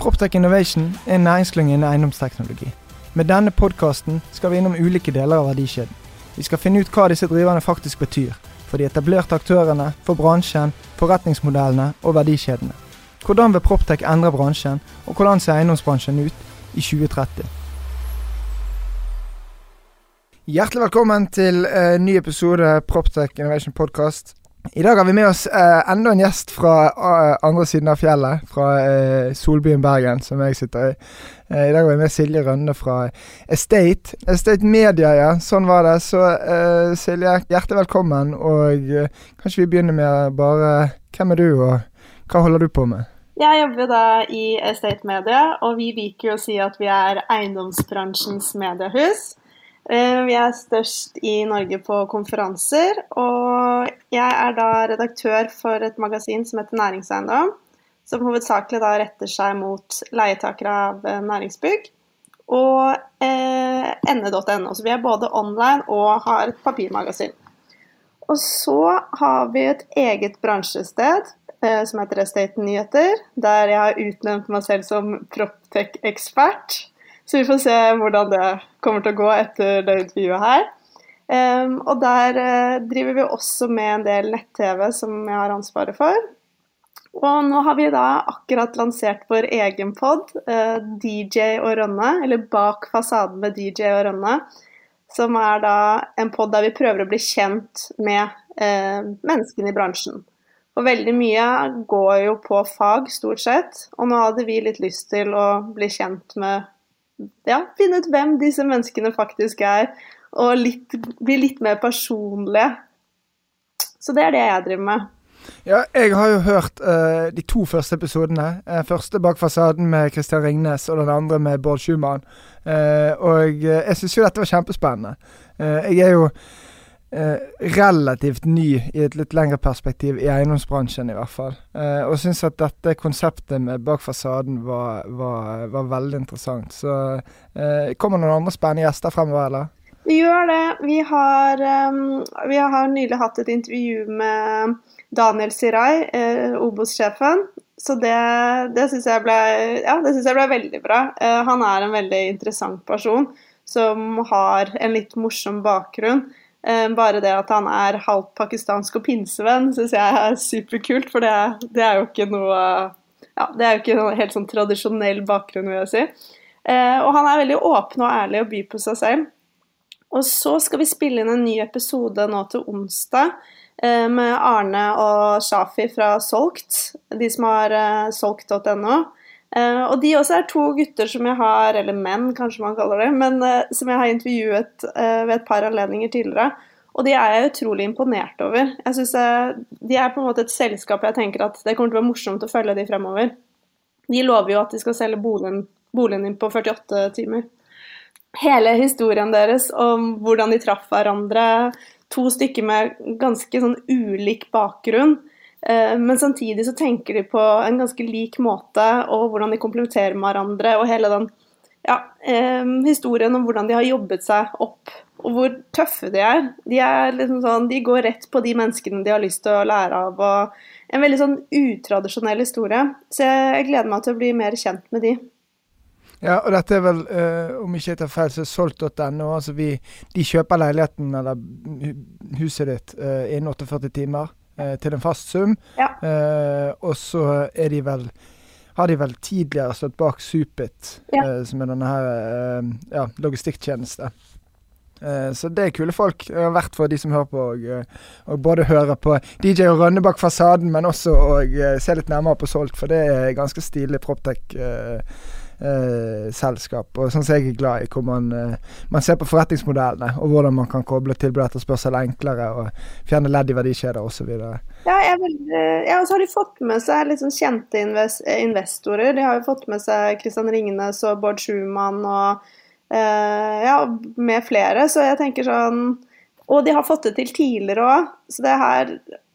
Proptech Innovation er en næringsklynge innen eiendomsteknologi. Med denne podkasten skal vi innom ulike deler av verdikjeden. Vi skal finne ut hva disse driverne faktisk betyr. For de etablerte aktørene, for bransjen, forretningsmodellene og verdikjedene. Hvordan vil Proptech endre bransjen, og hvordan ser eiendomsbransjen ut i 2030? Hjertelig velkommen til en ny episode Proptech Innovation Podcast. I dag har vi med oss eh, enda en gjest fra uh, andre siden av fjellet, fra uh, solbyen Bergen, som jeg sitter i. Uh, I dag har vi med Silje Rønne fra Estate. Estate Media, ja. Sånn var det. Så Silje, hjertelig velkommen. Og kanskje vi begynner med bare Hvem er du, og hva holder du på med? Jeg jobber da i Estate Media, og vi liker å si at vi er eiendomsbransjens mediehus. Vi er størst i Norge på konferanser, og jeg er da redaktør for et magasin som heter Næringseiendom, som hovedsakelig da retter seg mot leietakere av eh, næringsbygg og eh, ende.no. Så vi er både online og har et papirmagasin. Og så har vi et eget bransjested eh, som heter Estate Nyheter, der jeg har utnevnt meg selv som Proptech-ekspert. Så vi får se hvordan det kommer til å gå etter det intervjuet her. Um, og der uh, driver vi også med en del nett-TV som jeg har ansvaret for. Og nå har vi da akkurat lansert vår egen pod, uh, eh, DJ og Rønne, eller Bak fasaden med DJ og Rønne. Som er da en pod der vi prøver å bli kjent med uh, menneskene i bransjen. Og veldig mye går jo på fag, stort sett. Og nå hadde vi litt lyst til å bli kjent med ja, finne ut hvem disse menneskene faktisk er, og litt, bli litt mer personlige. Så det er det jeg driver med. Ja, jeg har jo hørt uh, de to første episodene. Uh, første bak fasaden med Christian Ringnes, og den andre med Bård Schumann. Uh, og jeg syns jo dette var kjempespennende. jeg er jo relativt ny i et litt lengre perspektiv, i eiendomsbransjen i hvert fall. Eh, og syns at dette konseptet med bak fasaden var, var, var veldig interessant. Så eh, kommer noen andre spennende gjester fremover, eller? Vi gjør det. Vi har, um, vi har nylig hatt et intervju med Daniel Sirai, eh, Obos-sjefen. Så det, det syns jeg, ja, jeg, ble veldig bra. Eh, han er en veldig interessant person som har en litt morsom bakgrunn. Eh, bare det at han er halvt pakistansk og pinsevenn, syns jeg er superkult. For det, det, er jo ikke noe ja, Det er jo ikke noe helt sånn tradisjonell bakgrunn, vil jeg si. Eh, og han er veldig åpen og ærlig og byr på seg selv. Og så skal vi spille inn en ny episode nå til onsdag eh, med Arne og Shafi fra Solgt, de som har solgt.no. Uh, og de også er to gutter som jeg har, eller menn kanskje man kaller det, men uh, som jeg har intervjuet uh, ved et par anledninger tidligere. Og de er jeg utrolig imponert over. Jeg synes De er på en måte et selskap jeg tenker at det kommer til å være morsomt å følge de fremover. De lover jo at de skal selge boligen, boligen din på 48 timer. Hele historien deres om hvordan de traff hverandre, to stykker med ganske sånn ulik bakgrunn, men samtidig så tenker de på en ganske lik måte, og hvordan de komplementerer med hverandre. Og hele den ja, eh, historien om hvordan de har jobbet seg opp, og hvor tøffe de er. De, er liksom sånn, de går rett på de menneskene de har lyst til å lære av. og En veldig sånn utradisjonell historie. Så jeg gleder meg til å bli mer kjent med de. Ja, og dette er vel, uh, om ikke jeg tar feil, så er solgt.no. Altså de kjøper leiligheten eller huset ditt uh, innen 48 timer eh, til en fast sum. Ja. Eh, og så er de vel har de vel tidligere stått bak Supit, ja. eh, som er denne her eh, ja, logistikktjeneste. Eh, så det er kule folk. Det har for de som hører på, og, eh, og både hører på DJ og Rønne bak fasaden, men også å se litt nærmere på Solgt, for det er ganske stilig proptech. eh, selskap. Og sånn som jeg er glad i, hvor man, eh, man ser på forretningsmodellene og hvordan man kan koble tilbud og etterspørsel enklere og fjerne ledd i verdikjeder osv. Ja, vil, ja, og så har de fått med seg litt sånn kjente invest investorer. De har jo fått med seg Kristian Ringnes og Bård Schumann og eh, ja, med flere. Så jeg tenker sånn og de har fått det til tidligere òg. Så det her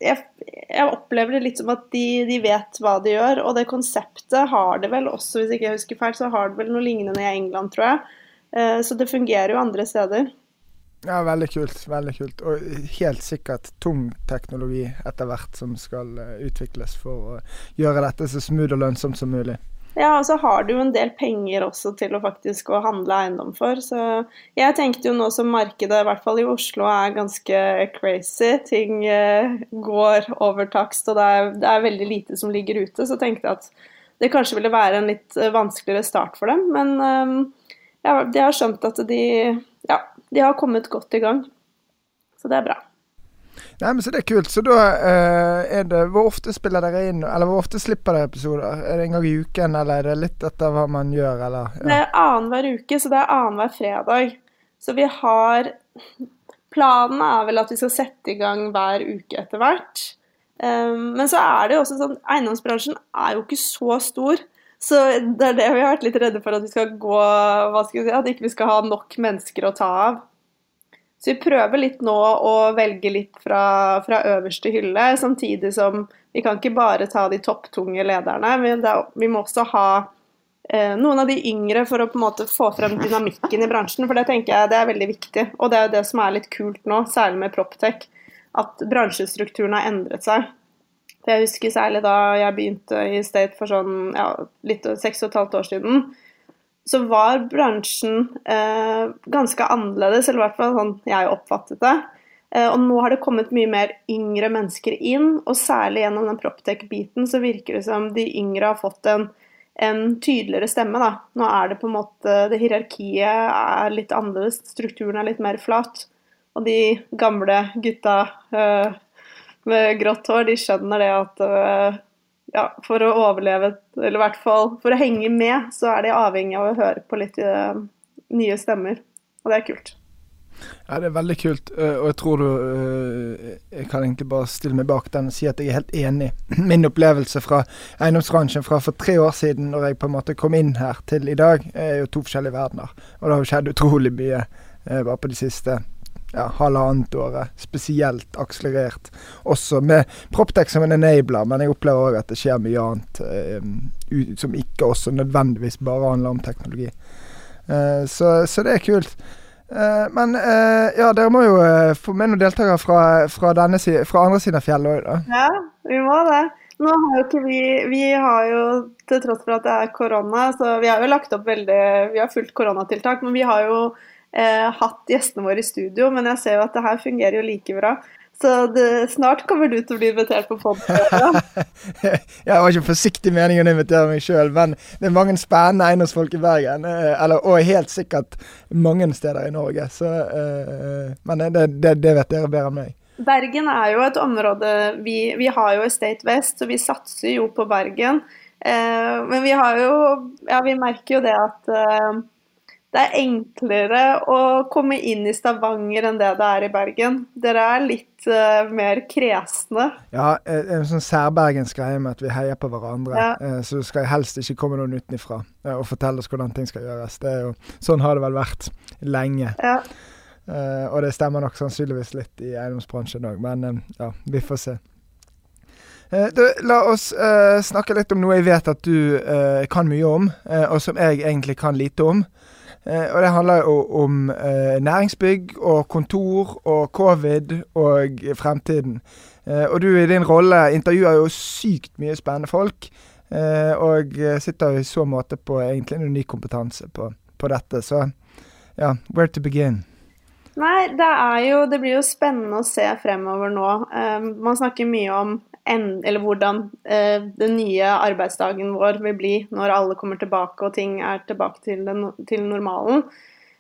jeg, jeg, opplever det litt som at de, de, vet hva de gjør. Og det konseptet har det vel også, hvis ikke jeg husker feil, så har det vel noe lignende i England, tror jeg. Eh, så det fungerer jo andre steder. Ja, veldig kult. Veldig kult. Og helt sikkert tung teknologi etter hvert som skal eh, utvikles for å gjøre dette så smooth og lønnsomt som mulig. Ja, og så har du jo en del penger også til å faktisk å handle eiendom for. Så jeg tenkte jo nå som markedet, i hvert fall i Oslo, er ganske crazy. Ting eh, går over takst, og det er, det er, veldig lite som ligger ute. Så tenkte jeg at det kanskje ville være en litt eh, vanskeligere start for dem. Men um, ja, de har skjønt at de, ja, de har kommet godt i gang. Så det er bra. Nei, men Så det er kult. Så da uh, er det Hvor ofte spiller dere inn, eller hvor ofte slipper dere episoder? Er det en gang i uken, eller er det litt etter hva man gjør, eller? Ja. Det er annenhver uke, så det er annenhver fredag. Så vi har Planen er vel at vi skal sette i gang hver uke etter hvert. Um, men så er det jo også sånn Eiendomsbransjen er jo ikke så stor. Så det er det vi har vært litt redde for at vi skal gå hva skal vi si, At ikke vi skal ha nok mennesker å ta av. Så vi prøver litt nå å velge litt fra, fra, øverste hylle, samtidig som vi kan ikke bare ta de topptunge lederne. Vi, er, vi må også ha eh, noen av de yngre for å på en måte få frem dynamikken i bransjen. For det tenker jeg det er veldig viktig. Og det er jo det som er litt kult nå, særlig med Proptech, at bransjestrukturen har endret seg. Jeg husker særlig da jeg begynte i State for sånn ja, litt seks og et halvt år siden så var bransjen eh, ganske annerledes, eller i hvert fall sånn jeg oppfattet det. Eh, og nå har det kommet mye mer yngre mennesker inn, og særlig gjennom den Proptech-biten så virker det som de yngre har fått en, en, tydeligere stemme. da. Nå er det på en måte Det hierarkiet er litt annerledes, strukturen er litt mer flat. Og de gamle gutta eh, med grått hår, de skjønner det at eh, ja, for å overleve, eller i hvert fall for å henge med, så er de avhengig av å høre på litt uh, nye stemmer. Og det er kult. Ja, det er veldig kult, uh, og jeg tror du uh, Jeg kan egentlig bare stille meg bak den og si at jeg er helt enig. Min opplevelse fra eiendomsbransjen fra for tre år siden, når jeg på en måte kom inn her til i dag, er jo to forskjellige verdener. Og det har jo skjedd utrolig mye bare på de siste ja, halvannet året spesielt akselerert. Også med Proptech som en enabler, men jeg opplever òg at det skjer mye annet eh, som ikke også nødvendigvis bare handler om teknologi. Eh, så, så, det er kult. Eh, men eh, ja, dere må jo eh, få med noen deltakere fra, fra, denne, fra andre siden av fjellet òg, da. Ja, vi må det. Nå har jo ikke vi Vi har jo, til tross for at det er korona, så vi har jo lagt opp veldig Vi har fulgt koronatiltak, men vi har jo eh, hatt gjestene våre i studio, men jeg ser jo at det her fungerer jo like bra. Så det, snart kommer du til å bli invitert på podkast. jeg har ikke forsiktig meningen å invitere meg sjøl, men det er mange spennende eiendomsfolk i Bergen. Eh, eller, og helt sikkert mange steder i Norge. Så, uh, men det, det, det, vet dere bedre enn meg. Bergen er jo et område Vi, vi har jo Estate West, så vi satser jo på Bergen. Uh, men vi har jo Ja, vi merker jo det at uh, det er enklere å komme inn i Stavanger enn det det er i Bergen. Dere er litt uh, mer kresne. Ja, en sånn særbergensk greie med at vi heier på hverandre. Ja. Uh, så skal helst ikke komme noen utenfra uh, og fortelle oss hvordan ting skal gjøres. Det jo, sånn har det vel vært lenge. Ja. Og det stemmer nok sannsynligvis litt i eiendomsbransjen òg, men ja, vi får se. Du, la oss snakke litt om noe jeg vet at du kan mye om, og som jeg egentlig kan lite om. Eh, og det handler jo om eh, næringsbygg og kontor og covid og fremtiden. Eh, og du i din rolle intervjuer jo sykt mye spennende folk. og sitter i så måte på egentlig en unik kompetanse på, på dette. Så ja, where to begin? Nei, det jo Det blir jo spennende å se fremover nå. Uh, man snakker mye om en, eller hvordan uh, den nye arbeidsdagen vår vil bli når alle kommer tilbake og ting er tilbake til, den, til normalen.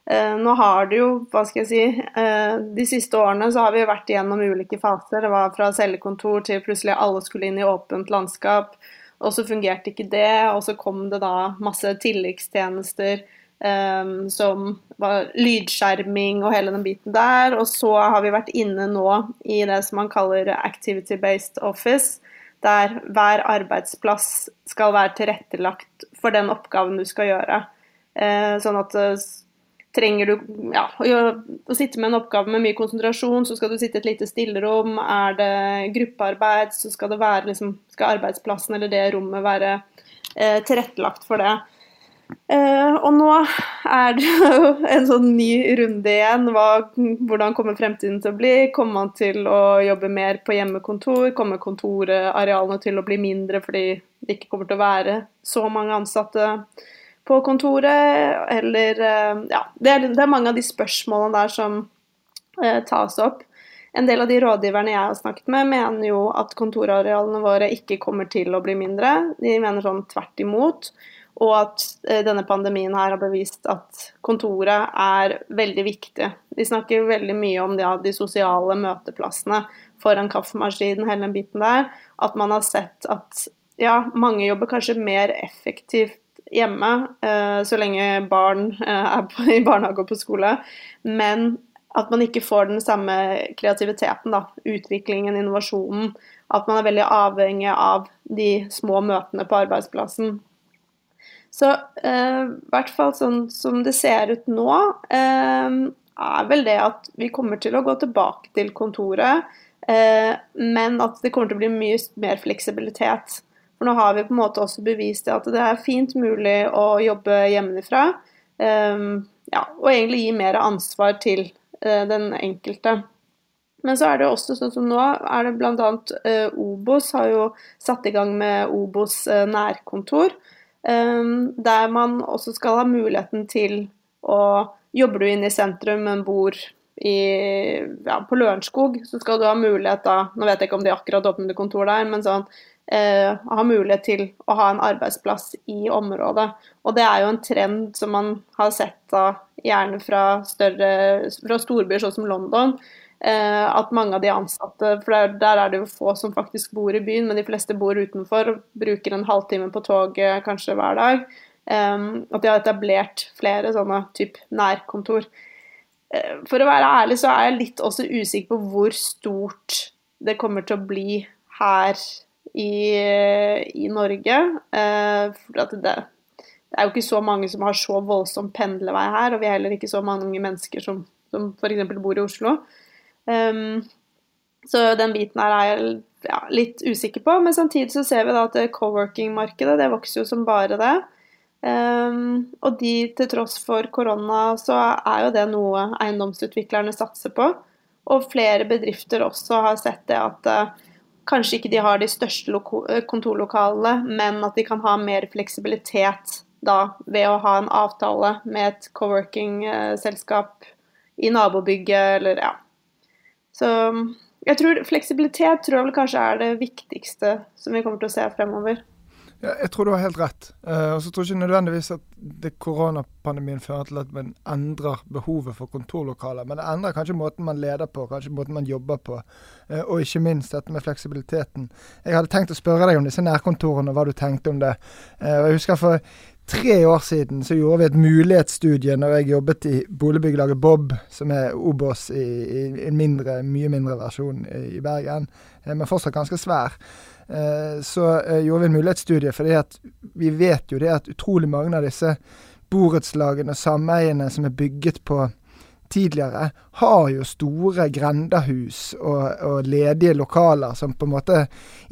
Uh, nå har det jo, hva skal jeg si, uh, de siste årene så har vi vært igjennom ulike faser. Det var fra cellekontor til plutselig alle skulle inn i åpent landskap. og så fungerte ikke det, og så kom det da masse tilleggstjenester um, som var lydskjerming og hele den biten der. Og så har vi vært inne nå i det som man kaller activity-based office, der hver arbeidsplass skal være tilrettelagt for den oppgaven du skal gjøre. Uh, sånn at trenger du ja, å, sitte med en oppgave med mye konsentrasjon, så skal du sitte i et lite stillerom. Er det gruppearbeid, så skal, det være, liksom, skal arbeidsplassen eller det rommet være eh, tilrettelagt for det. Eh, og nå er det jo en sånn ny runde igjen. Hva, hvordan kommer fremtiden til å bli? Kommer man til å jobbe mer på hjemmekontor? Kommer kontorarealene til å bli mindre fordi det ikke kommer til å være så mange ansatte? på kontoret, eller eh, Ja, det er, det er, mange av de spørsmålene der som eh, tas opp. En del av de rådgiverne jeg har snakket med, mener jo at kontorarealene våre ikke kommer til å bli mindre. De mener sånn tvert imot. Og at eh, denne pandemien her har bevist at kontoret er veldig viktig. Vi snakker veldig mye om de, de sosiale møteplassene foran kaffemaskinen, hele den biten der. At man har sett at ja, mange jobber kanskje mer effektivt hjemme eh, så lenge barn eh, er i barnehage og på skole. Men at man ikke får den samme kreativiteten, da, utviklingen, innovasjonen. At man er veldig avhengig av de små møtene på arbeidsplassen. Så eh, i hvert fall sånn som det ser ut nå, eh, er vel det at vi kommer til å gå tilbake til kontoret. Eh, men at det kommer til å bli mye mer fleksibilitet. For nå har vi på en måte også bevist at det er fint mulig å jobbe hjemmefra. Um, ja, og egentlig gi mer ansvar til uh, den enkelte. Men så er det også sånn som nå, er det bl.a. Eh, Obos har jo satt i gang med Obos uh, nærkontor. Um, der man også skal ha muligheten til å Jobber du inne i sentrum, men bor i, ja, på Lørenskog, så skal du ha mulighet da Nå vet jeg ikke om de akkurat åpnet kontor der, men sånn eh, ha mulighet til å ha en arbeidsplass i området. Og det er jo en trend som man har sett da, gjerne fra, større, fra storbyer sånn som London. Eh, at mange av de ansatte For der, der, er det jo få som faktisk bor i byen, men de fleste bor utenfor og bruker en halvtime på toget kanskje hver dag. Eh, at de har etablert flere sånne type nærkontor. Eh, for å være ærlig så er jeg litt også usikker på hvor stort det kommer til å bli her i, i Norge. Eh, for det, det, er jo ikke så mange som har så voldsom pendlevei her, og vi er heller ikke så mange mennesker som, som f.eks. bor i Oslo. Um, så den biten her er jeg ja, litt usikker på. Men samtidig så ser vi da at co-working-markedet det vokser jo som bare det. Um, og de, til tross for korona, så er jo det noe eiendomsutviklerne satser på. Og flere bedrifter også har sett det at uh, kanskje ikke de har de største eh, kontorlokalene, men at de kan ha mer fleksibilitet da ved å ha en avtale med et co-working-selskap i nabobygget eller ja. Så jeg tror fleksibilitet tror jeg vel kanskje er det viktigste som vi kommer til å se fremover. Ja, jeg tror du har helt rett. Uh, og så tror jeg ikke nødvendigvis at det koronapandemien fører til at man endrer behovet for kontorlokaler. Men det endrer kanskje måten man leder på, kanskje måten man jobber på. Uh, og ikke minst dette med fleksibiliteten. Jeg hadde tenkt å spørre deg om disse nærkontorene, og hva du tenkte om det. Uh, jeg husker for tre år siden så gjorde vi et mulighetsstudie når jeg jobbet i boligbyggelaget Bob, som er Obos i, i en mindre, mye mindre versjon i, Bergen, men fortsatt ganske svær. Eh, så eh, gjorde vi en mulighetsstudie, fordi vi vet jo det at utrolig mange av disse borettslagene og sameiene som er bygget på tidligere, har jo store grendahus og, og, ledige lokaler som på en måte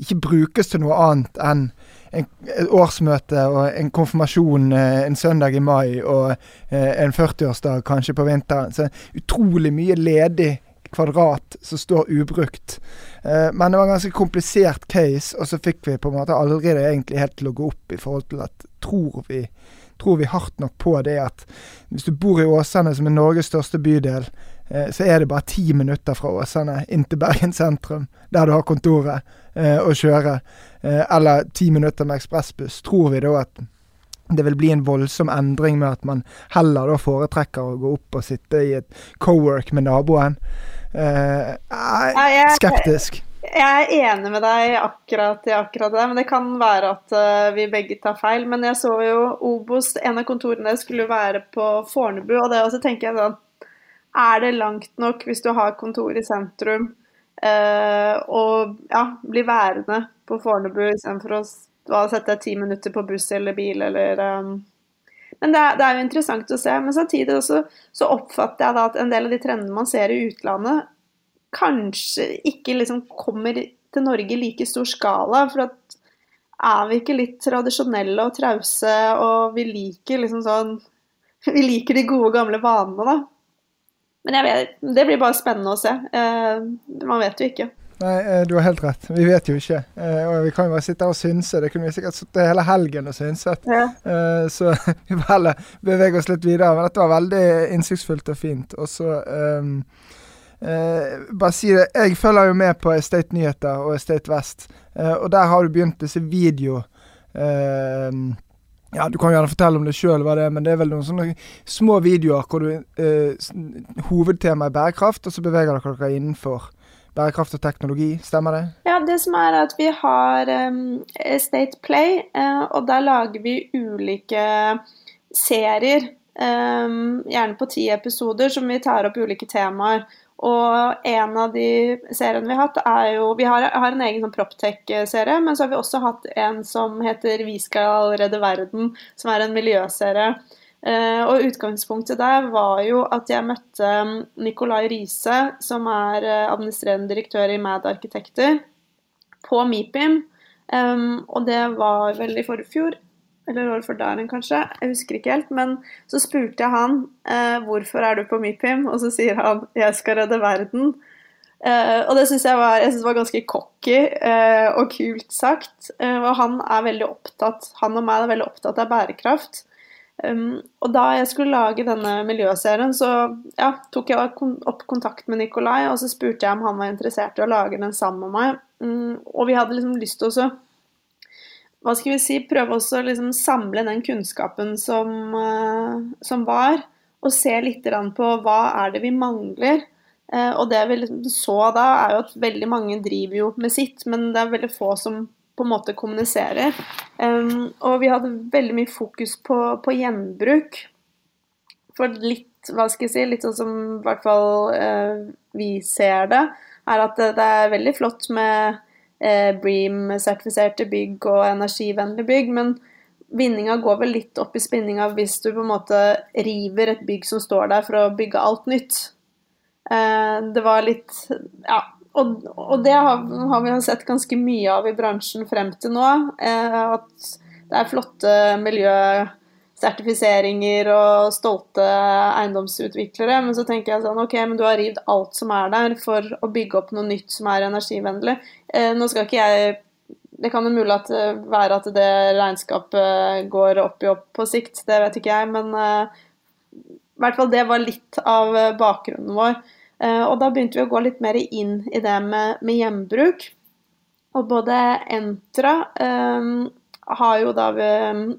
ikke brukes til noe annet enn en, et årsmøte og en konfirmasjon eh, en søndag i mai og en 40-årsdag kanskje på vinteren. Så utrolig mye ledig kvadrat som står ubrukt. Eh, men det var en ganske komplisert case, og så fikk vi på en måte aldri det egentlig helt til å gå opp i forhold til at tror vi, tror vi hardt nok på det at hvis du bor i Åsane, som er Norges største bydel, eh, så er det bare ti minutter fra Åsane inn til Bergen sentrum, der du har kontoret, eh, å kjøre. Eh, eller ti minutter med ekspressbuss. Tror vi da at det vil bli en voldsom endring med at man heller da foretrekker å gå opp og sitte i et co-work med naboen. Uh, skeptisk. jeg, er enig med deg akkurat i akkurat det, men det kan være at uh, vi begge tar feil. Men jeg så jo Obos, en av kontorene skulle være på Fornebu, og det også tenker jeg sånn Er det langt nok hvis du har kontor i sentrum, og ja, bli værende på Fornebu istedenfor å sette deg ti minutter på buss eller bil eller um, men det er, det er, jo interessant å se. Men samtidig også, så oppfatter jeg da at en del av de trendene man ser i utlandet, kanskje ikke liksom kommer til Norge i like stor skala. For at er vi ikke litt tradisjonelle og trause, og vi liker liksom sånn Vi liker de gode, gamle vanene, da. Men vet, det blir bare spennende å se. Eh, man vet jo ikke. Nei, eh, du har helt rett. Vi vet jo ikke. Eh, og vi kan jo bare sitte her og synse. Det kunne vi sikkert sittet hele helgen og synset. Ja. Så vi får heller bevege oss litt videre. Men dette var veldig innsiktsfullt og fint. Og så um, Eh, bare si det, Jeg følger jo med på Estate Nyheter og Estate Vest, eh, og der har du begynt disse video... Eh, ja, Du kan gjerne fortelle om det sjøl, men det er vel noen sånne små videoer hvor du eh, Hovedtemaet er bærekraft, og så beveger dere dere innenfor bærekraft og teknologi. Stemmer det? Ja, det som er at vi har um, State Play, uh, og der lager vi ulike serier. Um, gjerne på ti episoder som vi tar opp ulike temaer. Og en av de seriene vi har hatt, er jo Vi har, har en egen sånn Proptech-serie, men så har vi også hatt en som heter Vi skal redde verden, som er en miljøserie. Uh, og utgangspunktet der var jo at jeg møtte Nicolai Riise, som er uh, administrerende direktør i Mad Arkitekter, på MIPIM. Um, og det var vel i forfjor, eller året før der kanskje, jeg husker ikke helt. Men så spurte jeg han eh, hvorfor er du på MIPIM, og så sier han jeg skal redde verden. Eh, og det syns jeg jeg synes var ganske cocky eh, og kult sagt. Eh, og han er veldig opptatt, han og meg er veldig opptatt av bærekraft. Um, og da jeg skulle lage denne miljøserien, så ja, tok jeg opp kontakt med Nikolai, og så spurte jeg om han var interessert i å lage den sammen med meg. Um, og vi hadde liksom lyst til å hva skal vi si, prøve også å liksom samle den kunnskapen som, uh, som, var, og se litt på hva er det vi mangler. Uh, og det vi liksom så da, er jo at veldig mange driver jo med sitt, men det er veldig få som på en måte kommuniserer. Og vi hadde veldig mye fokus på, på, gjenbruk. For litt, hva skal jeg si, litt sånn som i hvert fall uh, vi ser det, er at det, det er veldig flott med eh, Bream-sertifiserte bygg og energivennlige bygg. Men vinninga går vel litt opp i spinninga hvis du på en måte river et bygg som står der for å bygge alt nytt. Eh, det var litt Ja. Og, og det har, har, vi sett ganske mye av i bransjen frem til nå. Eh, at det er flotte miljø sertifiseringer og stolte eiendomsutviklere. Men så tenker jeg sånn OK, men du har rivd alt som er der for å bygge opp noe nytt som er energivennlig. Eh, nå skal ikke jeg Det kan jo mulig at, eh, være at det regnskapet går opp i opp på sikt, det vet ikke jeg. Men eh, i hvert fall det var litt av bakgrunnen vår. Eh, og da begynte vi å gå litt mer inn i det med, med hjembruk. Og både Entra har jo da ved,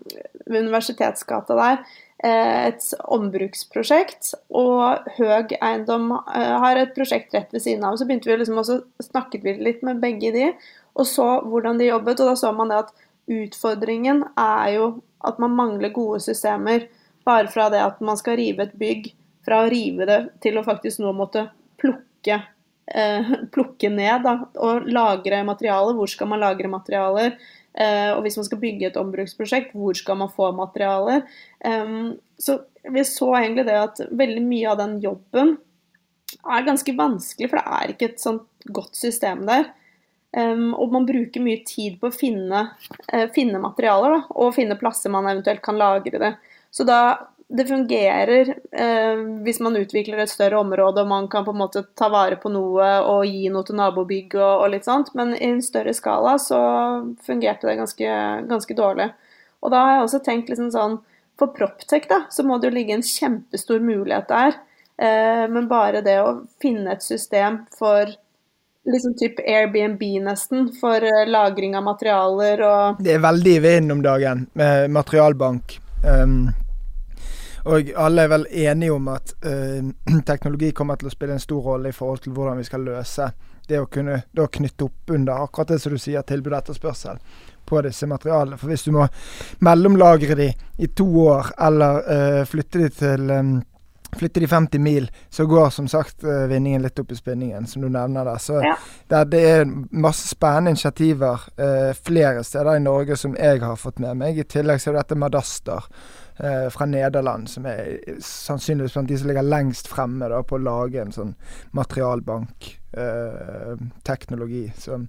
ved Universitetsgata der eh, et ombruksprosjekt, og Høg Eiendom eh, har et prosjekt rett ved siden av. Så begynte vi liksom også, snakket vi litt med begge de, og så hvordan de jobbet. Og da så man det at utfordringen er jo at man mangler gode systemer. Bare fra det at man skal rive et bygg, fra å rive det til å faktisk nå måtte plukke, eh, plukke ned da, og lagre materialer. Hvor skal man lagre materialer? Eh, og hvis man skal bygge et ombruksprosjekt, hvor skal man få materialer? så vi så egentlig det at veldig mye av den jobben er ganske vanskelig, for det er ikke et sånt godt system der. og man bruker mye tid på å finne, uh, finne materialer da, og finne plasser man eventuelt kan lagre det. Så da det fungerer eh, hvis man utvikler et større område og man kan på en måte ta vare på noe og gi noe til nabobygg og, og litt sånt, men i en større skala så fungerte det ganske, ganske dårlig. Og da har jeg også tenkt liksom sånn For Proptech da, så må det jo ligge en kjempestor mulighet der. Eh, men bare det å finne et system for liksom type Airbnb nesten, for eh, lagring av materialer og Det er veldig i vinden om dagen med materialbank. Um, og alle er vel enige om at eh, teknologi kommer til å spille en stor rolle i forhold til hvordan vi skal løse det å kunne da knytte opp under akkurat det som du sier, tilbud og etterspørsel på disse materialene. For hvis du må mellomlagre de i to år, eller eh, flytte de til um, Flytter de 50 mil, så går som sagt uh, vinningen litt opp i spinningen, som du nevner der. Så Ja. det, det er masse spennende initiativer eh, flere steder i Norge som jeg har fått med meg. I tillegg så er dette Madaster uh, fra Nederland, som er sannsynligvis blant de som ligger lengst fremme da, på å lage en sånn materialbank-teknologi som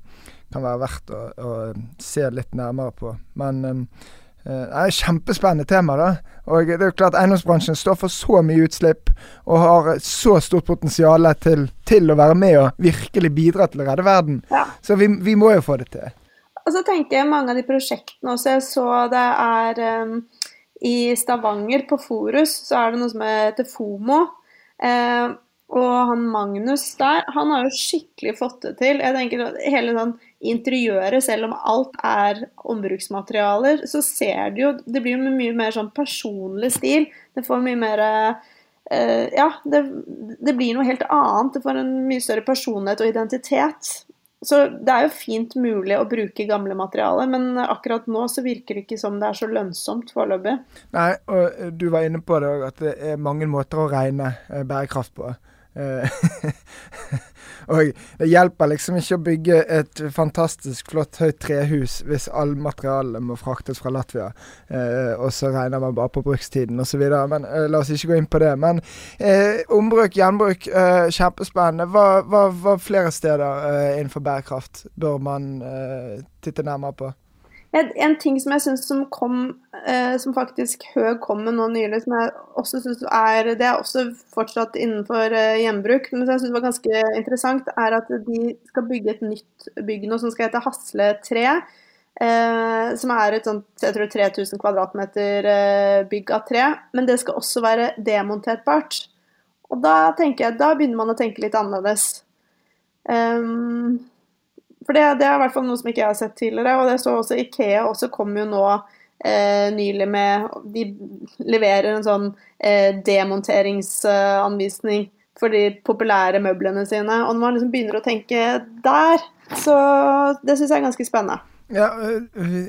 kan være verdt å, å se litt nærmere på. Men um, Eh, Det er et kjempespennende tema. da. Og det er jo klart Eiendomsbransjen står for så mye utslipp og har så stort potensial til, til å være med og virkelig bidra til å redde verden. Ja. Så vi, vi må jo få det til. Og så tenker jeg mange av de prosjektene også. Jeg så det er um, i Stavanger, på Forus, så er det noe som heter FOMO. Eh, og han Magnus der, han har jo skikkelig fått det til. Jeg tenker at Hele sånn interiøret, selv om alt er ombruksmaterialer, så ser du jo Det blir jo mye mer sånn personlig stil. Det får mye mer eh, Ja, det, det blir noe helt annet. Det får en mye større personlighet og identitet. Så det er jo fint mulig å bruke gamle materialer, men akkurat nå så virker det ikke som det er så lønnsomt foreløpig. Nei, og du var inne på det òg, at det er mange måter å regne eh, bærekraft på. Og det hjelper liksom ikke å bygge et fantastisk flott høyt trehus hvis all materiale må fraktes fra Latvia, eh, og så regner man bare på brukstiden osv. Men eh, la oss ikke gå inn på det. Men eh, ombruk, gjenbruk, eh, kjempespennende. Hva, hva, hva flere steder eh, innenfor bærekraft bør man eh, titte nærmere på? En, en ting som jeg syns som kom, eh, som faktisk Høg kom med nå nylig, som jeg også synes er Det er også fortsatt innenfor eh, gjenbruk, men som jeg syns var ganske interessant, er at de skal bygge et nytt bygg nå som skal hete Hasle 3. Eh, som er et sånt jeg tror 3000 kvadratmeter eh, bygg av tre. Men det skal også være demonterbart. Og da tenker jeg, da begynner man å tenke litt annerledes. Um, for det, det er i hvert fall noe som ikke jeg har sett tidligere. Og det så også Ikea også kom jo nå eh, nylig med De leverer en sånn eh, demonteringsanvisning for de populære møblene sine. Og når man liksom begynner å tenke der, så det syns jeg er ganske spennende. Ja, øh,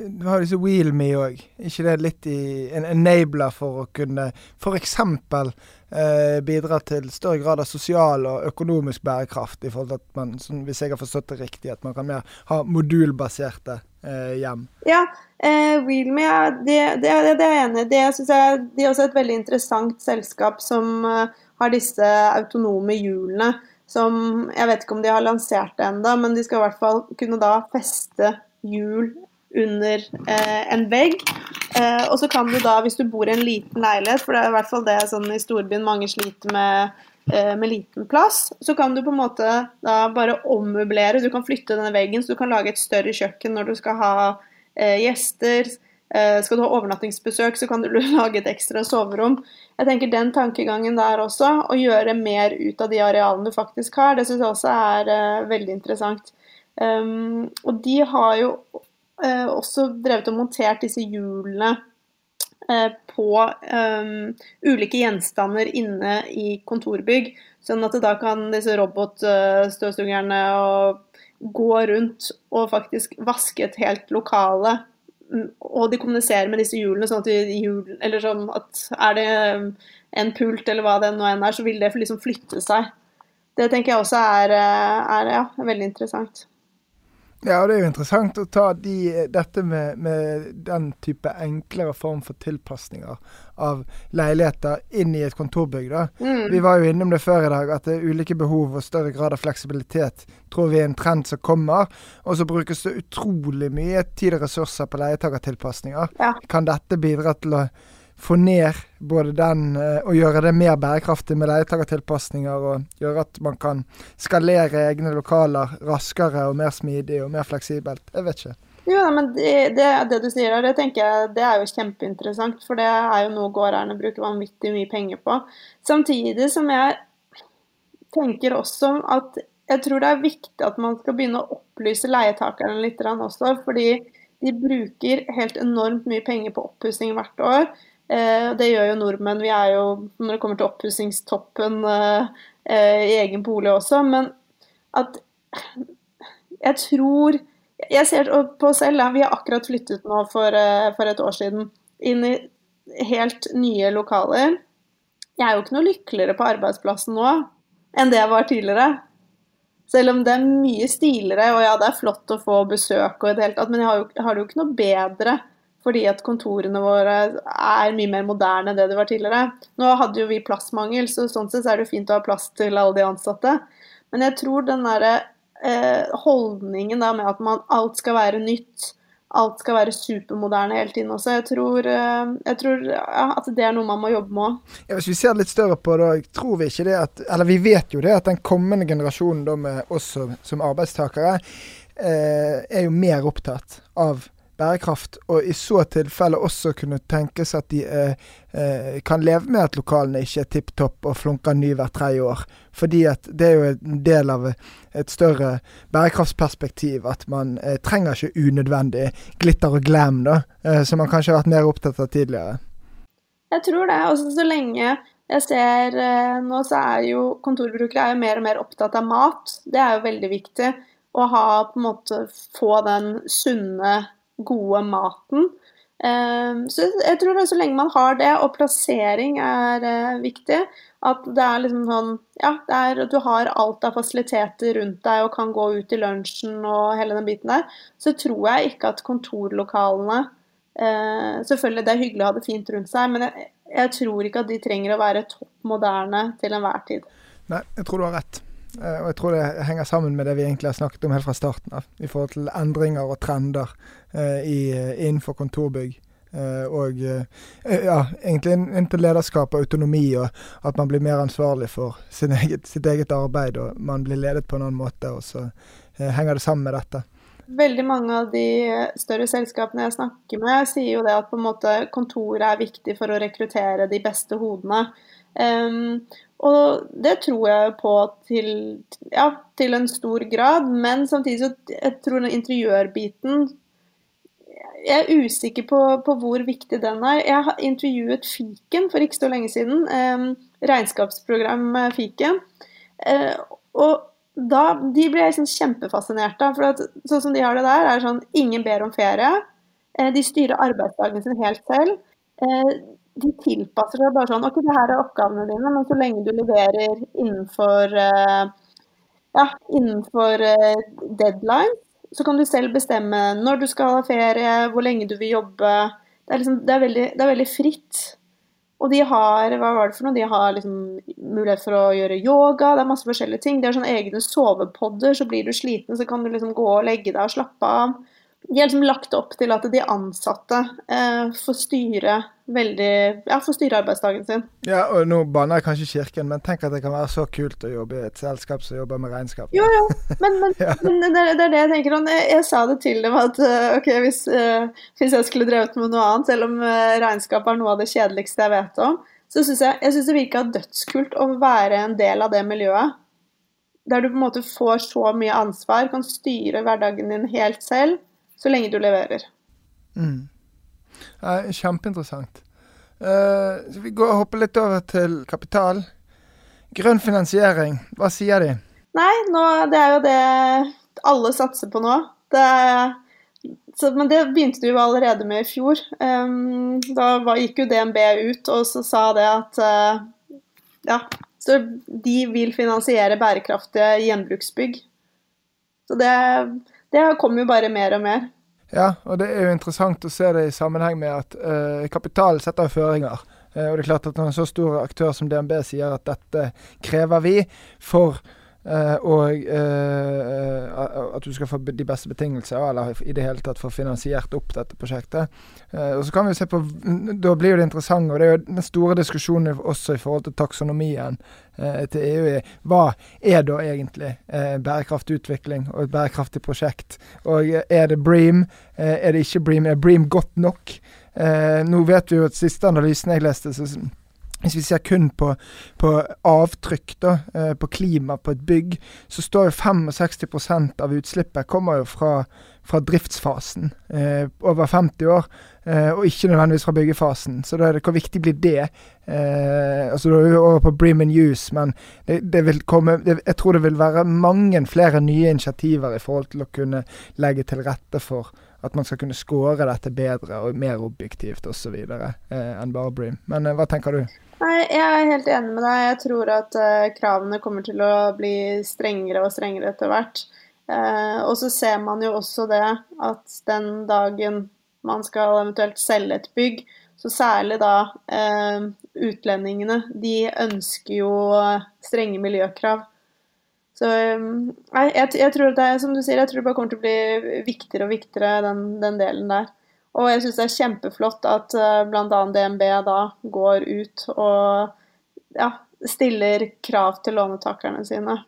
du har disse WheelMe òg. ikke det litt i en enabler for å kunne f.eks. Eh, bidra til større grad av sosial og økonomisk bærekraft, i forhold til at man, sånn, hvis jeg har forstått det riktig, at man kan mer ha modulbaserte eh, hjem? Ja, eh, WheelMe, ja, det, det, det, er jeg enig i. Det synes jeg de er også et veldig interessant selskap som eh, har disse autonome hjulene. Som jeg vet ikke om de har lansert det ennå, men de skal i hvert fall kunne da feste hjul under eh, en vegg. Eh, og så kan du da, hvis du bor i en liten leilighet, for det er i hvert fall det sånn i storbyen mange sliter med, eh, med liten plass, så kan du på en måte da bare ommøblere. Du kan flytte denne veggen, så du kan lage et større kjøkken når du skal ha eh, gjester. Eh, skal du ha overnattingsbesøk, så kan du lage et ekstra soverom. Jeg tenker Den tankegangen der også, å gjøre mer ut av de arealene du faktisk har, det syns jeg også er eh, veldig interessant. Um, og de har jo uh, også drevet og montert disse hjulene uh, på um, ulike gjenstander inne i kontorbygg. Sånn at da kan disse robotstøvsugerne gå rundt og faktisk vaske et helt lokale. Mm, Og de kommuniserer med disse hjulene, sånn at, de, hjul, eller sånn at er det en pult eller hva det nå enn er, så vil det liksom flytte seg. Det tenker jeg også er, er ja, veldig interessant. Ja, og det er jo interessant å ta de, dette med, med, den type enklere form for tilpasninger av leiligheter inn i et kontorbygg. da. Mm. Vi var jo innom det før i dag, at det er ulike behov og større grad av fleksibilitet tror vi er en trend som kommer. Og så brukes det utrolig mye tid og ressurser på leietakertilpasninger. Ja. Kan dette bidra til å få ned både den eh, og gjøre det mer bærekraftig med leietakertilpasninger, og gjøre at man kan skalere egne lokaler raskere og mer smidig og mer fleksibelt? Jeg vet ikke. Jo, men det, det, det du sier der, det tenker jeg det er jo kjempeinteressant. For det er jo noe gårdeierne bruker vanvittig mye penger på. Samtidig som jeg tenker også at jeg tror det er viktig at man skal begynne å opplyse leietakerne litt også. Fordi de bruker helt enormt mye penger på oppussing hvert år. Eh, det gjør jo nordmenn. Vi er jo, når det kommer til oppussingstoppen, eh, eh, i egen bolig også. Men at Jeg tror Jeg ser på oss selv. Vi har akkurat flyttet nå for, for et år siden inn i helt nye lokaler. Jeg er jo ikke noe lykkeligere på arbeidsplassen nå enn det jeg var tidligere. Selv om det er mye stiligere, og ja, det er flott å få besøk og i det hele tatt, men jeg har, jo, har det jo ikke noe bedre fordi at kontorene våre er mye mer moderne enn det det var tidligere. Nå hadde jo vi plassmangel, så sånn sett er det jo fint å ha plass til alle de ansatte. Men jeg tror den derre eh, holdningen da med at man, alt skal være nytt, alt skal være supermoderne hele tiden også. Jeg tror, eh, jeg tror ja, at det er noe man må jobbe med òg. Ja, hvis vi ser litt større på det, tror vi ikke det at Eller vi vet jo det at den kommende generasjonen da med oss som arbeidstakere eh, er jo mer opptatt av bærekraft, og i så tilfelle også kunne tenkes at de eh, eh, kan leve med at lokalene ikke er tipp topp og flunker ny hvert tredje år. Fordi at det er jo en del av et større bærekraftsperspektiv at man eh, trenger ikke unødvendig glitter og glam, da, eh, som man kanskje har vært mer opptatt av tidligere. Jeg tror det. Også så lenge jeg ser eh, nå, så er jo kontorbrukere er jo mer og mer opptatt av mat. Det er jo veldig viktig å ha på en måte få den sunne gode maten. Ehm, så jeg tror det så lenge man har det, og plassering er eh, viktig, at det er liksom sånn Ja, er du har alt av fasiliteter rundt deg og kan gå ut i lunsjen og hele den biten der, så tror jeg ikke at kontorlokalene eh, Selvfølgelig det er hyggelig å ha det fint rundt seg, men jeg, jeg tror ikke at de trenger å være topp moderne til enhver tid. Nei, jeg tror du har rett. Eh, og jeg tror det henger sammen med det vi egentlig har snakket om helt fra starten av, i forhold til endringer og trender eh, i, innenfor kontorbygg. Eh, og ja, egentlig inntil lederskap og autonomi, og at man blir mer ansvarlig for eget, sitt eget arbeid, og man blir ledet på en annen måte. Og så henger det sammen med dette. Veldig mange av de større selskapene jeg snakker med, sier jo det at på en måte kontoret er viktig for å rekruttere de beste hodene. Um, og det tror jeg på til, ja, til en stor grad, men samtidig så jeg tror den interiørbiten Jeg er usikker på, på, hvor viktig den er. Jeg har intervjuet Fiken for ikke så lenge siden. Eh, regnskapsprogram Fiken. Eh, og da, De ble jeg sånn kjempefascinert av. for at, Sånn som de har det der, er sånn ingen ber om ferie. Eh, de styrer arbeidsdagen sin helt selv. Eh, de tilpasser seg bare sånn OK, det her er oppgavene dine, men så lenge du leverer innenfor uh, ja, innenfor uh, deadline, så kan du selv bestemme når du skal ha ferie, hvor lenge du vil jobbe. Det er, liksom, det er, veldig, det er veldig, fritt. Og de har hva var det for noe? De har liksom mulighet for å gjøre yoga, det er masse forskjellige ting. De har sånne egne sovepodder, så blir du sliten, så kan du liksom gå og legge deg og slappe av de har liksom lagt opp til at de ansatte eh, får styre veldig Ja, får styre arbeidsdagen sin. Ja, og nå banner jeg kanskje Kirken, men tenk at det kan være så kult å jobbe i et selskap som jobber med regnskap. Jo, jo, men, men, ja. men det, er, det, er det jeg tenker. Jeg, jeg, sa det til dem at eh, ok, hvis, uh, hvis, jeg skulle drevet med noe annet, selv om uh, regnskap er noe av det kjedeligste jeg vet om, så syns jeg, jeg synes det virka dødskult å være en del av det miljøet. Der du på en måte får så mye ansvar, kan styre hverdagen din helt selv så lenge du leverer. Mm. Ja, kjempeinteressant. Uh, så vi går og hopper litt over til kapital. Grønn finansiering, hva sier de? Nei, nå, det er jo det alle satser på nå. Det, så, men det begynte du jo allerede med i fjor. Um, da var, gikk jo DNB ut og så sa det at uh, ja, så de vil finansiere bærekraftige gjenbruksbygg. Så det det kommer jo bare mer og mer. Ja, og det er jo interessant å se det i sammenheng med at uh, kapital setter føringer. Uh, og det er klart at Når en så stor aktør som DNB sier at dette krever vi for Uh, og uh, at du skal få de beste betingelser, eller i det hele tatt få finansiert opp dette prosjektet. Uh, og så kan vi se på, Da blir jo det interessant, og det er jo den store diskusjonen også i forhold til taksonomien til EU. Hva er da egentlig bærekraftig utvikling og et bærekraftig prosjekt? Og er det Bream? er det ikke Bream? Er Bream godt nok? nå vet vi jo at siste analysen jeg leste, så hvis vi ser kun på, på avtrykk, da, eh, på klima på et bygg, så står jo 65% av utslippet kommer jo fra, fra driftsfasen, eh, over 50 år, eh, og ikke nødvendigvis fra byggefasen. Så da er det, hvor viktig blir det? Eh, altså Da er vi over på brim and use, men det, det vil komme, det, jeg tror det vil være mange flere nye initiativer i forhold til å kunne legge til rette for at man skal kunne score dette bedre og mer objektivt osv. Eh, enn bare Bream. Men eh, hva tenker du? Nei, Jeg er helt enig med deg. Jeg tror at eh, kravene kommer til å bli strengere og strengere etter hvert. Eh, og så ser man jo også det at den dagen man skal eventuelt selge et bygg, så særlig da eh, utlendingene, de ønsker jo strenge miljøkrav. Så nei, jeg, jeg, tror det er som du sier, jeg tror det bare kommer til å bli viktigere og viktigere, den, den delen der. Og jeg syns det er kjempeflott at uh, bl.a. DNB da går ut og ja, stiller krav til lånetakerne sine.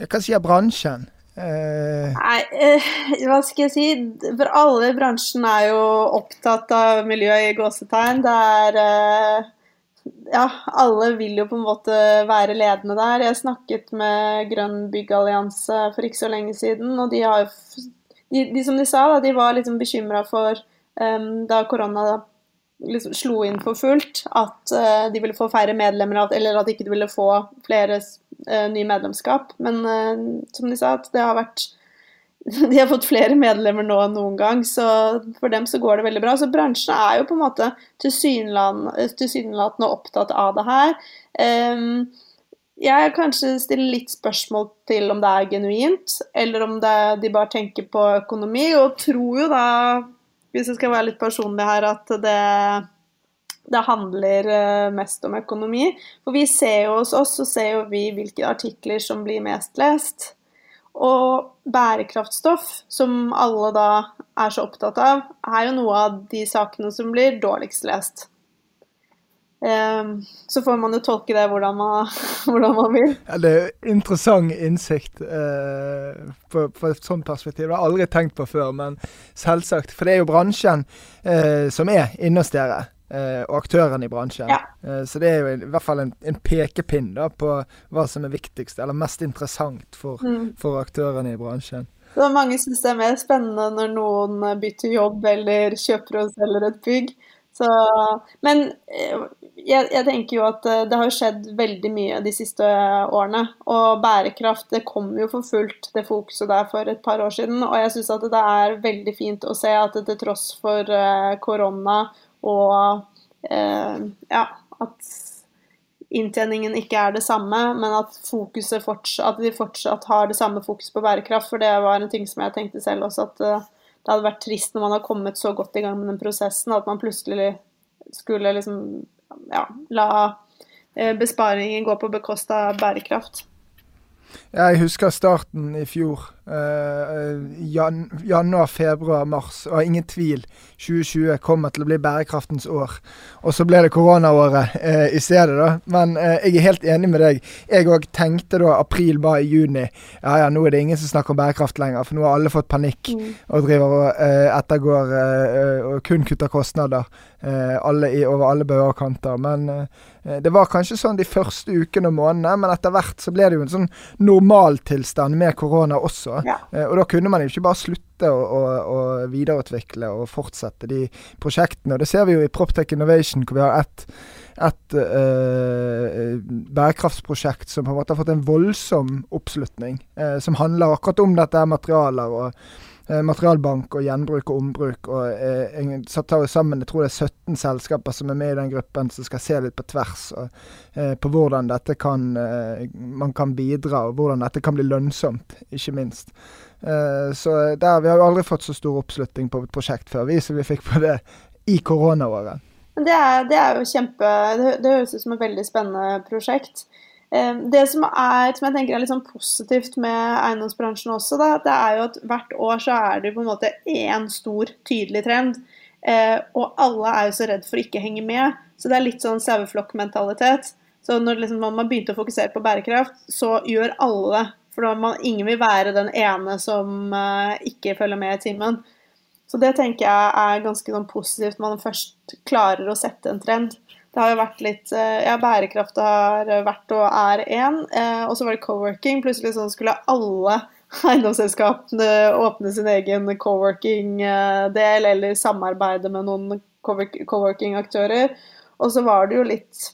Hva sier bransjen? Uh... Nei, uh, hva skal jeg si? For alle i bransjen er jo opptatt av miljø i gåsetegn. Det er uh, ja, alle vil jo på en måte være ledende der. Jeg snakket med Grønn byggallianse for ikke så lenge siden, og de har de, de som de sa, da, de var liksom bekymra for um, da korona liksom slo inn for fullt, at uh, de ville få færre medlemmer, eller at de ikke ville få flere uh, nye medlemskap. Men uh, som de sa, at det har vært de har fått flere medlemmer nå enn noen gang, så for dem så går det veldig bra. Så bransjen er jo på en måte tilsynelatende opptatt av det her. Um, jeg kanskje stiller litt spørsmål til om det er genuint, eller om det, de bare tenker på økonomi, og tror jo da, hvis jeg skal være litt personlig her, at det, det handler eh, mest om økonomi. For vi ser jo hos oss, så ser jo vi hvilke artikler som blir mest lest. Og bærekraftstoff, som alle da er så opptatt av, er jo noe av de sakene som blir dårligst lest. Um, så får man jo tolke det hvordan man, hvordan man vil. Ja, det er jo interessant innsikt eh, på, et sånt perspektiv. Det har jeg aldri tenkt på før, men selvsagt. For det er jo bransjen eh, som er inne dere. Eh, og aktørene i bransjen. Ja. Eh, så det er jo i hvert fall en, en pekepinn da, på hva som er viktigst, eller mest interessant for, mm. for aktørene i bransjen. Så mange syns det er mer spennende når noen bytter jobb eller kjøper og selger et bygg. Så, men eh, jeg, jeg, tenker jo at det har skjedd veldig mye de siste årene. Og bærekraft det kom jo for fullt, det fokuset der for et par år siden. Og jeg syns at det er veldig fint å se at det til tross for korona og eh, ja, at inntjeningen ikke er det samme, men at, fortsatt, at de fortsatt har det samme fokus på bærekraft. For det var en ting som jeg tenkte selv også, at uh, det hadde vært trist når man har kommet så godt i gang med den prosessen, at man plutselig skulle liksom ja, la uh, besparingen gå på bekostning av bærekraft. Jeg husker starten i fjor. Uh, jan januar, februar, mars. Og ingen tvil, 2020 kommer til å bli bærekraftens år. Og så ble det koronaåret uh, i stedet, da. Men uh, jeg er helt enig med deg. Jeg òg tenkte da april, bare i juni. Ja ja, nå er det ingen som snakker om bærekraft lenger, for nå har alle fått panikk mm. og driver og ettergår og kun kutter kostnader. alle i, over alle bauger. Men det var kanskje sånn de første ukene og månedene, men etter hvert så ble det jo en sånn normaltilstand med korona også. Ja. Eh, og da kunne man jo ikke bare slutte å, å, å, videreutvikle og fortsette de prosjektene. Og det ser vi jo i Proptech Innovation, hvor vi har ett et uh, bærekraftsprosjekt som på en måte har fått en voldsom oppslutning. Uh, som handler akkurat om dette materialer og materialbank og gjenbruk og ombruk. og uh, satt sammen, Jeg tror det er 17 selskaper som er med i den gruppen, som skal se litt på tvers og, på hvordan dette kan, man kan bidra, og hvordan dette kan bli lønnsomt, ikke minst. så der, Vi har jo aldri fått så stor oppslutning på et prosjekt før, vi som vi fikk på det i koronaåret. Det det er jo kjempe det, det, høres ut som et veldig spennende prosjekt. Det som, er, som jeg tenker er litt sånn positivt med eiendomsbransjen også, da, det er jo at hvert år så er det på en måte én stor, tydelig trend. Eh, og alle er jo så redd for å ikke henge med. Så det er litt sånn saueflokkmentalitet. Så når liksom, man begynte å fokusere på bærekraft, så gjør alle det. For man, ingen vil være den ene som uh, ikke følger med i timen. Så det tenker jeg er ganske sånn positivt, man først klarer å sette en trend. Det har jo vært litt eh, Ja, bærekraft har vært og er én. Eh, og så var det co-working. Plutselig sånn skulle alle eiendomsselskapene åpne sin egen co-working-del, eller samarbeide med noen co-working-aktører. Og så var det jo litt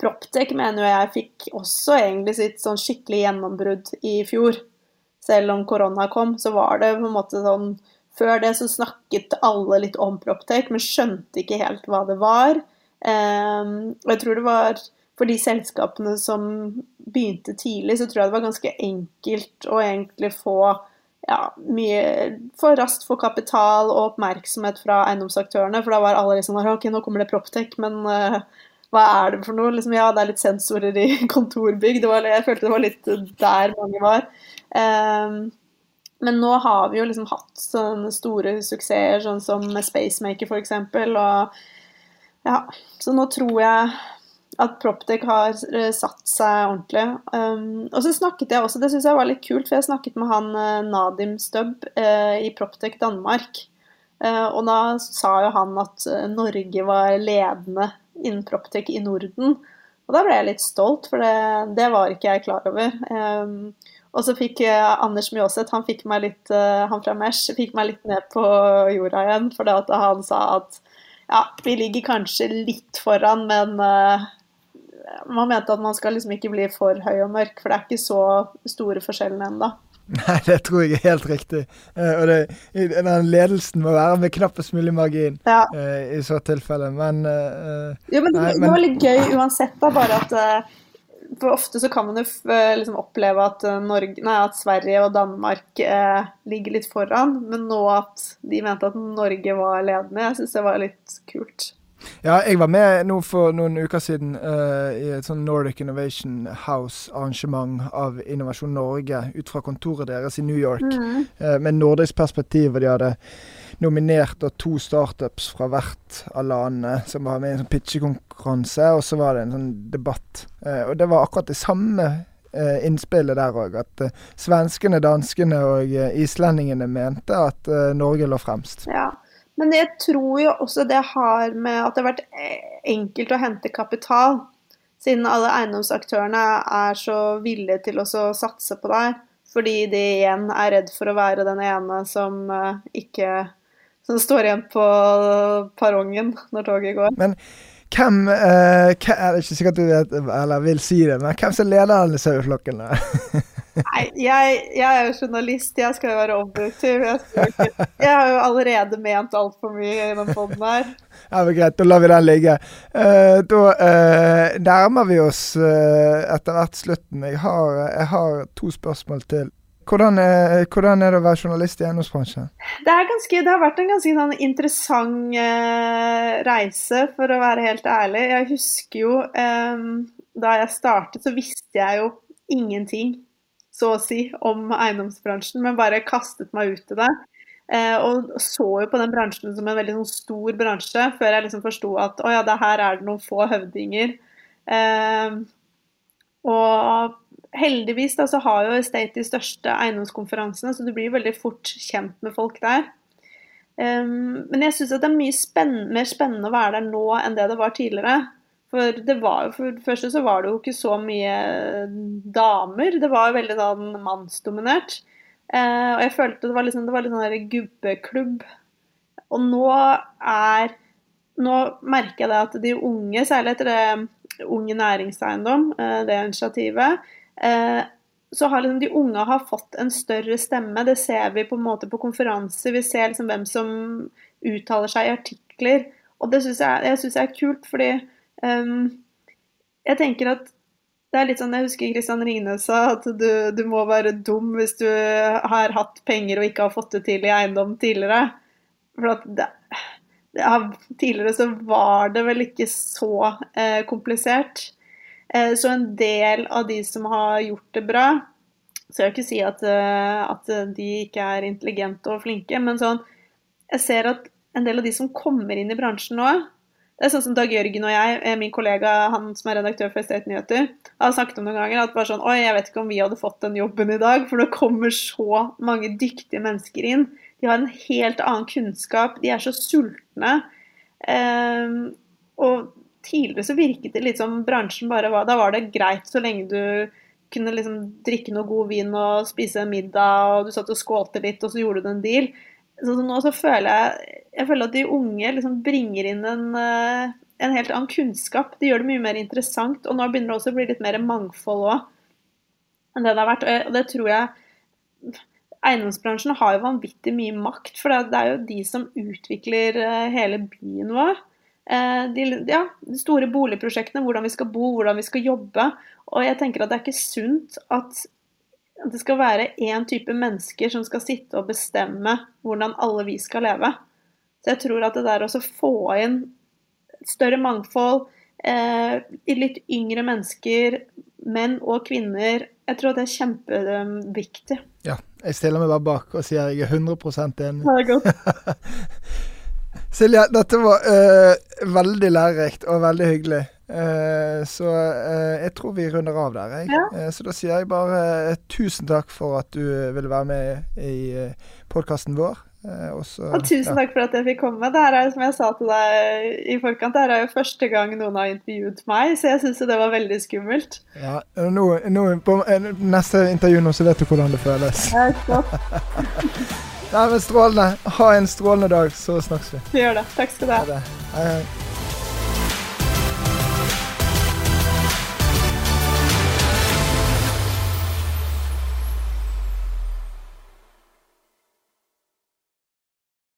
Proptech mener jeg fikk også egentlig sitt sånn skikkelig gjennombrudd i fjor. Selv om korona kom, så var det på en måte sånn Før det så snakket alle litt om Proptech, men skjønte ikke helt hva det var. Um, og jeg tror det var for de selskapene som begynte tidlig, så tror jeg det var ganske enkelt å egentlig få ja, mye for raskt få kapital og oppmerksomhet fra eiendomsaktørene. For da var alle liksom OK, nå kommer det Proptech, men uh, hva er det for noe? Liksom, ja, det er litt sensorer i kontorbygg. Var, jeg følte det var litt der mange var. Um, men nå har vi jo liksom hatt sånne store suksesser, sånn som Spacemaker f.eks. Og ja, så nå tror jeg at Proptec har eh, satt seg ordentlig. Um, og så snakket jeg også, det syns jeg var litt kult, for jeg snakket med han uh, Nadim Stubb uh, i Proptec Danmark. Uh, og da sa jo han at Norge var ledende innen Proptec i Norden. Og da ble jeg litt stolt, for det, det var ikke jeg klar over. Um, og så fikk Anders Mjåseth, han fikk meg litt, han fra Mesh, fikk meg litt ned på jorda igjen. For han sa at ja, vi ligger kanskje litt foran, men man mente at man skal liksom ikke bli for høy og mørk, for det er ikke så store forskjellene ennå. Nei, det tror jeg er helt riktig. Uh, og det, den ledelsen må være med knappest mulig margin ja. uh, i så tilfelle, men uh, Jo, men, det var litt gøy uansett, da, bare at for ofte så kan man jo liksom oppleve at, Norge, nei, at, Sverige og Danmark eh, ligger litt foran, men nå at de mente at Norge var ledende, jeg syns det var litt kult. Ja, jeg var med nå for noen uker siden uh, i et sånn Nordic Innovation House-arrangement av Innovasjon Norge ut fra kontoret deres i New York. Mm. Uh, med nordisk perspektiv, og de hadde nominert to startups fra hvert av landene som var med i en sånn pitchekonkurranse, og så var det en sånn debatt. Uh, og det var akkurat det samme innspillet der òg. At svenskene, danskene og islendingene mente at Norge lå fremst. Ja. Men jeg tror jo også det har med at det har vært enkelt å hente kapital. Siden alle eiendomsaktørene er så villige til å satse på deg. Fordi de igjen er redd for å være den ene som eh, ikke Som står igjen på perrongen når toget går. Men hvem eh, Er det ikke sikkert du vet, eller vil si det, men hvem som leder denne saueflokken? Nei, jeg, jeg, er jo journalist, jeg skal jo være objektiv. Jeg, ikke, jeg har jo allerede ment altfor mye i den poden her. Ja, men Greit, da lar vi den ligge. Uh, da uh, nærmer vi oss uh, etter hvert slutten. Jeg har, jeg har, to spørsmål til. Hvordan er, hvordan er, det å være journalist i eiendomsbransjen? Det, det, har vært en ganske sånn, interessant reise, for å være helt ærlig. Jeg husker jo um, da jeg startet, så visste jeg jo ingenting så å si, om eiendomsbransjen, men bare kastet meg ut i det. Eh, og så jo på den bransjen som en veldig sånn, stor bransje, før jeg liksom forsto at å ja, det her er det noen få høvdinger. Eh, og heldigvis da, så har jo Estate de største eiendomskonferansene, så du blir veldig fort kjent med folk der. Um, men jeg syns det er mye spenn mer spennende å være der nå enn det det var tidligere. For det var jo for det første så var det jo ikke så mye damer. Det var jo veldig sånn mannsdominert. Uh, og jeg følte det var liksom, det var litt sånn gubbeklubb. Og nå er Nå merker jeg det at de unge, særlig etter det Unge næringseiendom, eh, det initiativet, så har liksom de unge har fått en større stemme. Det ser vi på en måte på konferanser. Vi ser liksom hvem som uttaler seg i artikler. Og det syns jeg, jeg synes er kult, fordi Um, jeg tenker at det er litt sånn, Jeg husker Kristian Ringnes sa at du, du, må være dum hvis du har hatt penger og ikke har fått det til i eiendom tidligere. For det, det, Tidligere så var det vel ikke så eh, komplisert. Eh, så en del av de som har gjort det bra Så jeg vil ikke si at, eh, at de ikke er intelligente og flinke, men sånn Jeg ser at en del av de som kommer inn i bransjen nå, det er sånn som Dag Jørgen og jeg, eh, min kollega, han som er redaktør for Estate Nyheter, har snakket om noen ganger at bare sånn Oi, jeg vet ikke om vi hadde fått den jobben i dag, for det kommer så mange dyktige mennesker inn. De har en helt annen kunnskap, de er så sultne. Um, og tidligere så virket det litt som bransjen bare var Da var det greit så lenge du kunne liksom drikke noe god vin og spise middag, og du satt og skålte litt, og så gjorde du en deal. Så nå så føler jeg, jeg føler at de unge liksom bringer inn en, eh, en helt annen kunnskap. De gjør det mye mer interessant, og nå begynner det også å bli litt mer mangfold òg enn det det har vært. Og det tror jeg Eiendomsbransjen har jo vanvittig mye makt, for det er jo de som utvikler eh, hele byen vår. Eh, de, ja, de store boligprosjektene, hvordan vi skal bo, hvordan vi skal jobbe. Og jeg tenker at det er ikke sunt at det skal være én type mennesker som skal sitte og bestemme hvordan alle vi skal leve. Så jeg tror at det der å få inn større mangfold, eh, litt yngre mennesker, menn og kvinner, jeg tror det er kjempeviktig. Ja, jeg stiller meg bare bak og sier jeg er 100% enig. Det er godt. Silje, dette var uh, veldig lærerikt og veldig hyggelig. Uh, så uh, jeg tror vi runder av der, jeg. Ja. så da sier jeg bare tusen takk for at du ville være med i podkasten vår. Også, og tusen ja. takk for at jeg fikk komme. Det her er som jeg sa til deg i forkant, det her er jo første gang noen har intervjuet meg, så jeg syns det var veldig skummelt. Ja, nå, nå, På neste intervju nå så vet du hvordan det føles. Ja, Nei, men Strålende. Ha en strålende dag, så snakkes vi. Vi gjør det. Takk skal du ha. Hei, hei.